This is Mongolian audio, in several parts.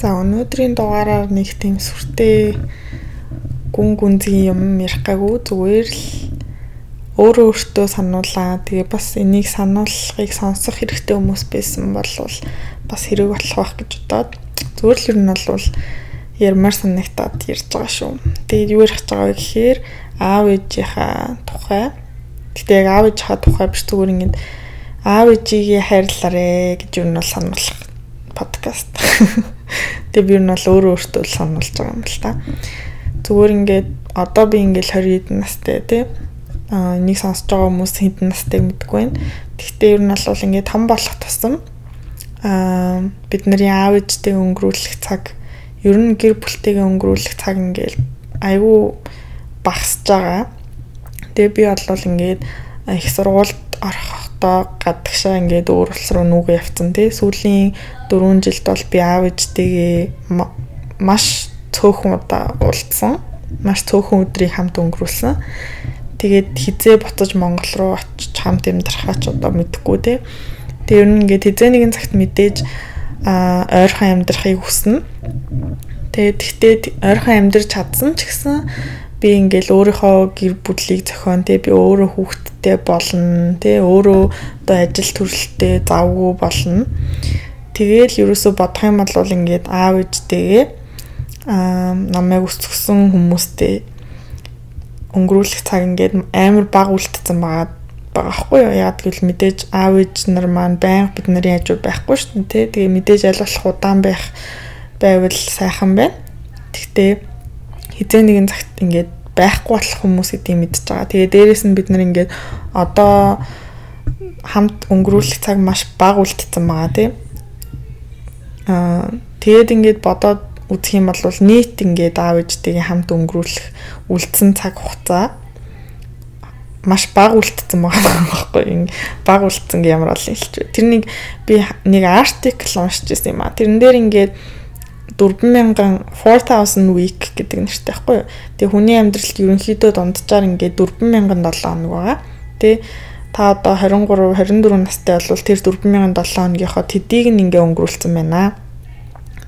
За өнөөдрийн дугаараар нэг тийм сүртэй гүн гүнзгий юм ярих гаггүй зүгээр л өөрөө өөртөө сануулаа. Тэгээ бас энийг сануулгыг сонсох хэрэгтэй хүмүүс байсан бол бас хэрэг болох байх гэж бодоод зүгээр л ер нь бол ярмаар санагтаад ярьж байгаа шүү. Тэгээд юу ярих гэж байгаа вэ гэхээр аав ээжийнхаа тухай. Гэтэ яг аав ээжийнхаа тухай биш зүгээр ингээд аав ээжигээ хайрлаарэ гэж юу нь бол сануулах подкаст. Тэгээ би нь бол өөрөө өөртөө сануулж байгаа юм л та. Зүгээр ингээд одоо би ингээд 20 хэдэн настай тий. Аа энийг сонсож байгаа хүмүүс хэдэн настай мэдгүй байна. Гэхдээ ер нь бол ингээд том болох тусам аа бидний аав ээжтэй өнгөрүүлэх цаг ер нь гэр бүлтэйгээ өнгөрүүлэх цаг ингээд айгүй багасж байгаа. Тэгээ би бол ингээд их сургуульд орохдоо гадагшаа ингээд өөр улс руу нүгэ явцсан тий. Сүүлийн 4 жилд бол би аав ээжтэйгээ маш цөөхөн удаа уулзсан. Маш цөөхөн өдрийг хамт өнгөрүүлсэн. Тэгээд хизээ буцаж Монгол руу очиж хамт амьдрахаа ч одоо мэдэхгүй те. Тэр нь ингээд хизээ нэгэн цагт мэдээж а ойрхон амьдрахыг хүснэ. Тэгээд тэгтээ ойрхон амьдрч чадсан ч гэсэн би ингээл өөрийнхөө гэр бүлийг зохион те би өөрөө хүүхэдтэй болно те өөрөө одоо ажил төрөлтэй завгүй болно Тэгээл ерөөсө бодох юм бол ингээд аав ээжтэйгээ аа намайг өсгсөн хүмүүстэй өнгөрүүлэх цаг ингээд амар баг үлдсэн байгаа байгаа хгүй юу. Яг тэгвэл мэдээж аав ээж нар маань байнга бид нарын хажуу байхгүй шүү дээ. Тэгээ мэдээж аль болох удаан байх байвал сайхан байна. Тэгтээ хизээ нэгэн цагт ингээд байхгүй болох хүмүүс гэдгийг мэдж байгаа. Тэгээ дээрэс нь бид нар ингээд одоо хамт өнгөрүүлэх цаг маш баг үлдсэн байгаа тийм Аа тэгээд ингээд бодоод үзэх юм бол нийт ингээд аав ээжтэйгээ хамт өнгөрүүлэх үлдсэн цаг хугацаа маш бага үлдсэн байгаа байхгүй ингээ бага үлдсэн гэ ямар бол хэлж. Тэрнийг би нэг артикл уншиж байсан юм а. Тэрэн дээр ингээд 4000 4000 week гэдэг нэртэй байхгүй юу. Тэгээ хүний амьдралд ерөнхийдөө дунджаар ингээд 4007 хоног байгаа. Тэгээ та одоо 23 24 настай бол тэр 4007 хоногийнхоо төдийг нь ингээ өнгөрүүлсэн байна.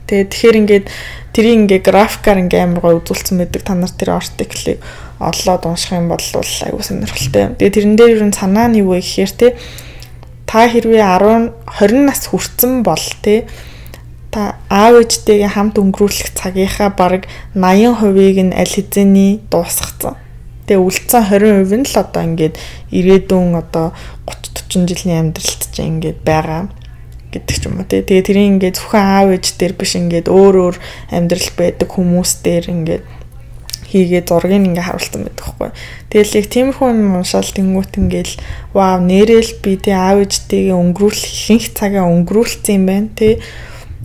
Тэгээ тэгэхээр ингээд тэрийг ингээ графикаар ингээ амар гой үзүүлсэн байдаг. Та нар тэр артиклийг олоод унших юм бол аюу сонирхолтой. Тэгээ тэрэн дээр юу санаа нь юу вэ гэхээр те та хэрвээ 10 20 нас хүрсэн бол те та аав ээжтэйгээ хамт өнгөрүүлэх цагийнхаа бараг 80%-ийг нь аль хэзээний дуусгацсан. Тэгээ үлдсэн 20% нь л одоо ингээд ирээдүйн одоо 30 40 жилийн амьдралд ч ингээд байгаа гэдэг ч юм уу тий. Тэгээ тэрийг ингээд зөвхөн аав ээж дээр биш ингээд өөр өөр амьдрал байдаг хүмүүс дээр ингээд хийгээ зургийг ингээ харуулсан байдаг хгүй. Тэгэл яг тиймэрхүү юм уншаал тэнгуут ингээл вау нэрэл би тий аав ээжтэйгээ өнгөрүүлэх ихэнх цагаа өнгөрүүлсэн юм байна тий.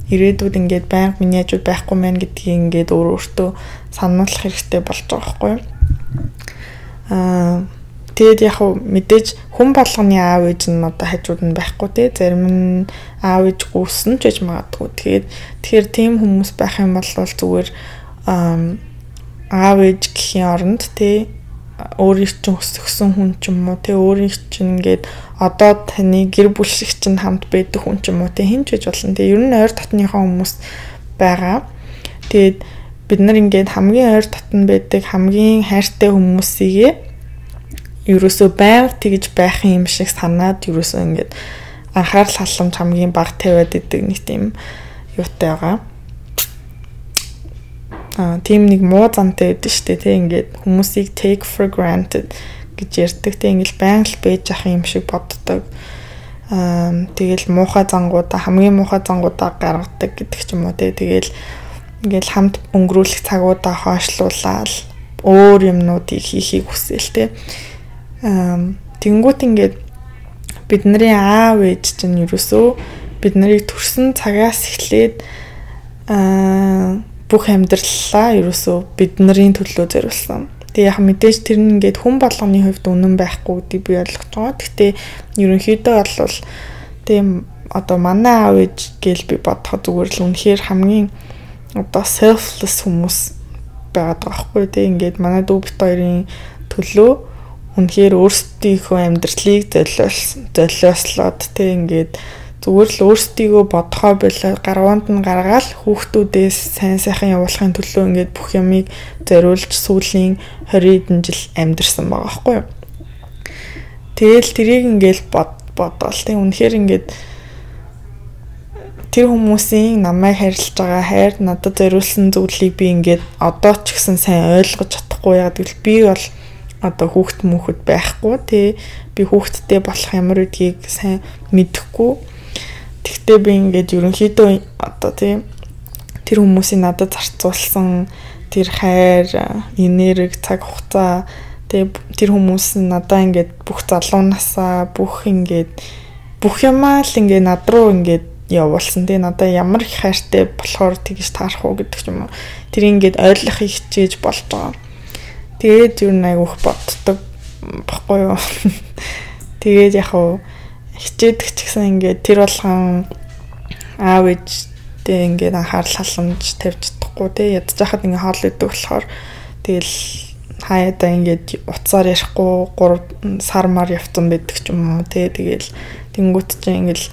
Ирээдүйд ингээд байнга миний хажууд байхгүй мэн гэдгийг ингээд өөр өөртөө сануулах хэрэгтэй болж байгаа хгүй. Аа тэгээд яг хөө мэдээж хүн болгоны аав ээж нь одоо хажууд нь байхгүй те зарим нь аав ээж гүйсэн ч гэж магадгүй. Тэгээд тэгэхээр тийм хүмүүс байх юм бол зүгээр аав ээж гэхийн оронд те өөрийн чинь өсгсөн хүн ч юм уу те өөрийн чинь ингээд одоо таны гэр бүл шиг чинь хамт байдаг хүн ч юм уу те хинч гэж болно. Тэгээ ер нь ойр дотныхоо хүмүүс байгаа. Тэгээд бид нар ингээд хамгийн ойр дотн байдаг хамгийн хайртай хүмүүсийгээ ерөөсөө байнга тэгж байх юм шиг санаад ерөөсөө ингээд анхаарал халамж хамгийн бага тавиад идэг нэг тийм юутай байгаа. Аа тийм нэг муу зантай байдаг шүү дээ тийм ингээд хүмүүсийг take for granted гэж ярьдаг тийм ингээд байнга л байж ах юм шиг боддог. Аа тэгэл муухай зангуудаа хамгийн муухай зангуудаа гаргадаг гэдэг ч юм уу тийм тэгэл ингээл хамт өнгөрүүлэх цагуудаа хойшлуулаад өөр юмнуудыг хийхийг хүсэл тэ. Тэнгүүт ингээд бидний аав ээж чинь юусоо бид нарыг төрсэн цагаас эхлээд аа бүх амьдралаа ерөөсөө бидний төлөө зориулсан. Тэгээ яг мэдээж тэр нь ингээд хүн болгоны хувьд үнэн байхгүй гэдгийг би ойлгож байгаа. Гэхдээ ерөнхийдөө бол тийм одоо манай аав ээж гээл би бодоход зүгээр л үнэхээр хамгийн одоо selfless хүмүүс байгаад байгаа хгүй тий ингээд манай дүү бит хоёрын төлөө үнэхээр өөрсдийнхөө амьдралыг золиос золиослоод тий ингээд зүгээр л өөрсдийгөө бодхоо болоо гарванд нь гаргаал хүүхдүүдээс сайн сайхан явуулахын төлөө ингээд бүх юмыг зориулж сүүлийн 20 хэдэн жил амьдэрсэн байгаа байхгүй юу. Тэгэл тэрийг ингээд бод бодоол тэг үнэхээр ингээд тэр хүмүүсийн намайг харилж байгаа хайр надад зориулсан зүйлийг би ингээд одоо ч гэсэн сайн ойлгож чадахгүй яагаад гэвэл би бол одоо хүүхд мөнхөд байхгүй тий. Би хүүхдтэй болох ямар үдгийг сайн мэдэхгүй. Тэгтээ би ингээд ерөнхийдөө одоо тий тэр хүмүүсийн надад зарцуулсан тэр хайр энерги цаг хугацаа тий тэр хүмүүс нь надаа ингээд бүх залуунасаа бүх ингээд бүх юмаа л ингээд над руу ингээд явуулсан тий. Надаа ямар их хайртай болохоор тэгж таарах уу гэдэг юм тэр ингээд ойлгохыг хичээж болж байгаа Тэгээд юу нэг айгүйх боддог баггүй юу. Тэгээд яг уу хичээдэг ч гэсэн ингээд тэр болгон аав ээжтэй ингээд анхаарал халамж тавьж чадахгүй те. Ядж хахад ингээд хоол идэг болохоор тэгэл хаяада ингээд уцаар ярихгүй 3 сар мар явцсан байдаг ч юм уу те. Тэгэл тэнгуут чинь ингээд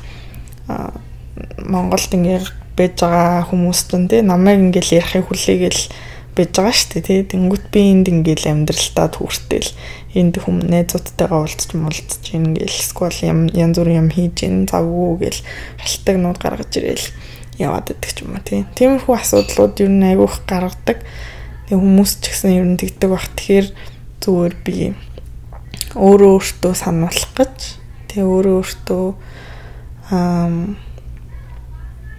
Монголд ингээд байж байгаа хүмүүс ч те. Намайг ингээд ярихыг хүлээгээл байж байгаа шүү дээ тий. Тэнгүүт би энд ингээл амьдралтаа түүртэл энд хүм найзуудтайгаа уулзч муулзч ингээл сквал янз бүрийн юм хийж ин завгүй гэл халтаг нууд гаргаж ирээл яваад идэх юм уу тий. Тиймэрхүү асуудлууд юу нэг айгүйх гаргадаг. Тэг хүмүүс ч гэсэн ер нь тэгдэг бах. Тэгэхээр зүгээр би өөрөө өөртөө сануулах гэж тэг өөрөө өөртөө аа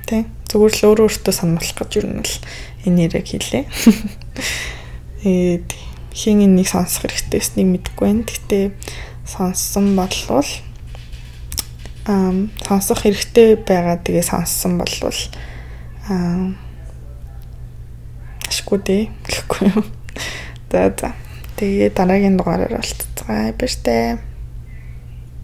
тэг зүгээр л өөрөө өөртөө сануулах гэж ер нь л энэ яриг хийлээ. Тэгээд хин энийг сонсох хэрэгтэйснийг мэдэхгүй байна. Гэхдээ сонссон болвол аа сонсох хэрэгтэй байгаа тэгээ сонссон болвол аа ашгүй дээ гэхгүй юу. За за. Тэгээ дараагийн дугаараар уулзцгаая баяр таа.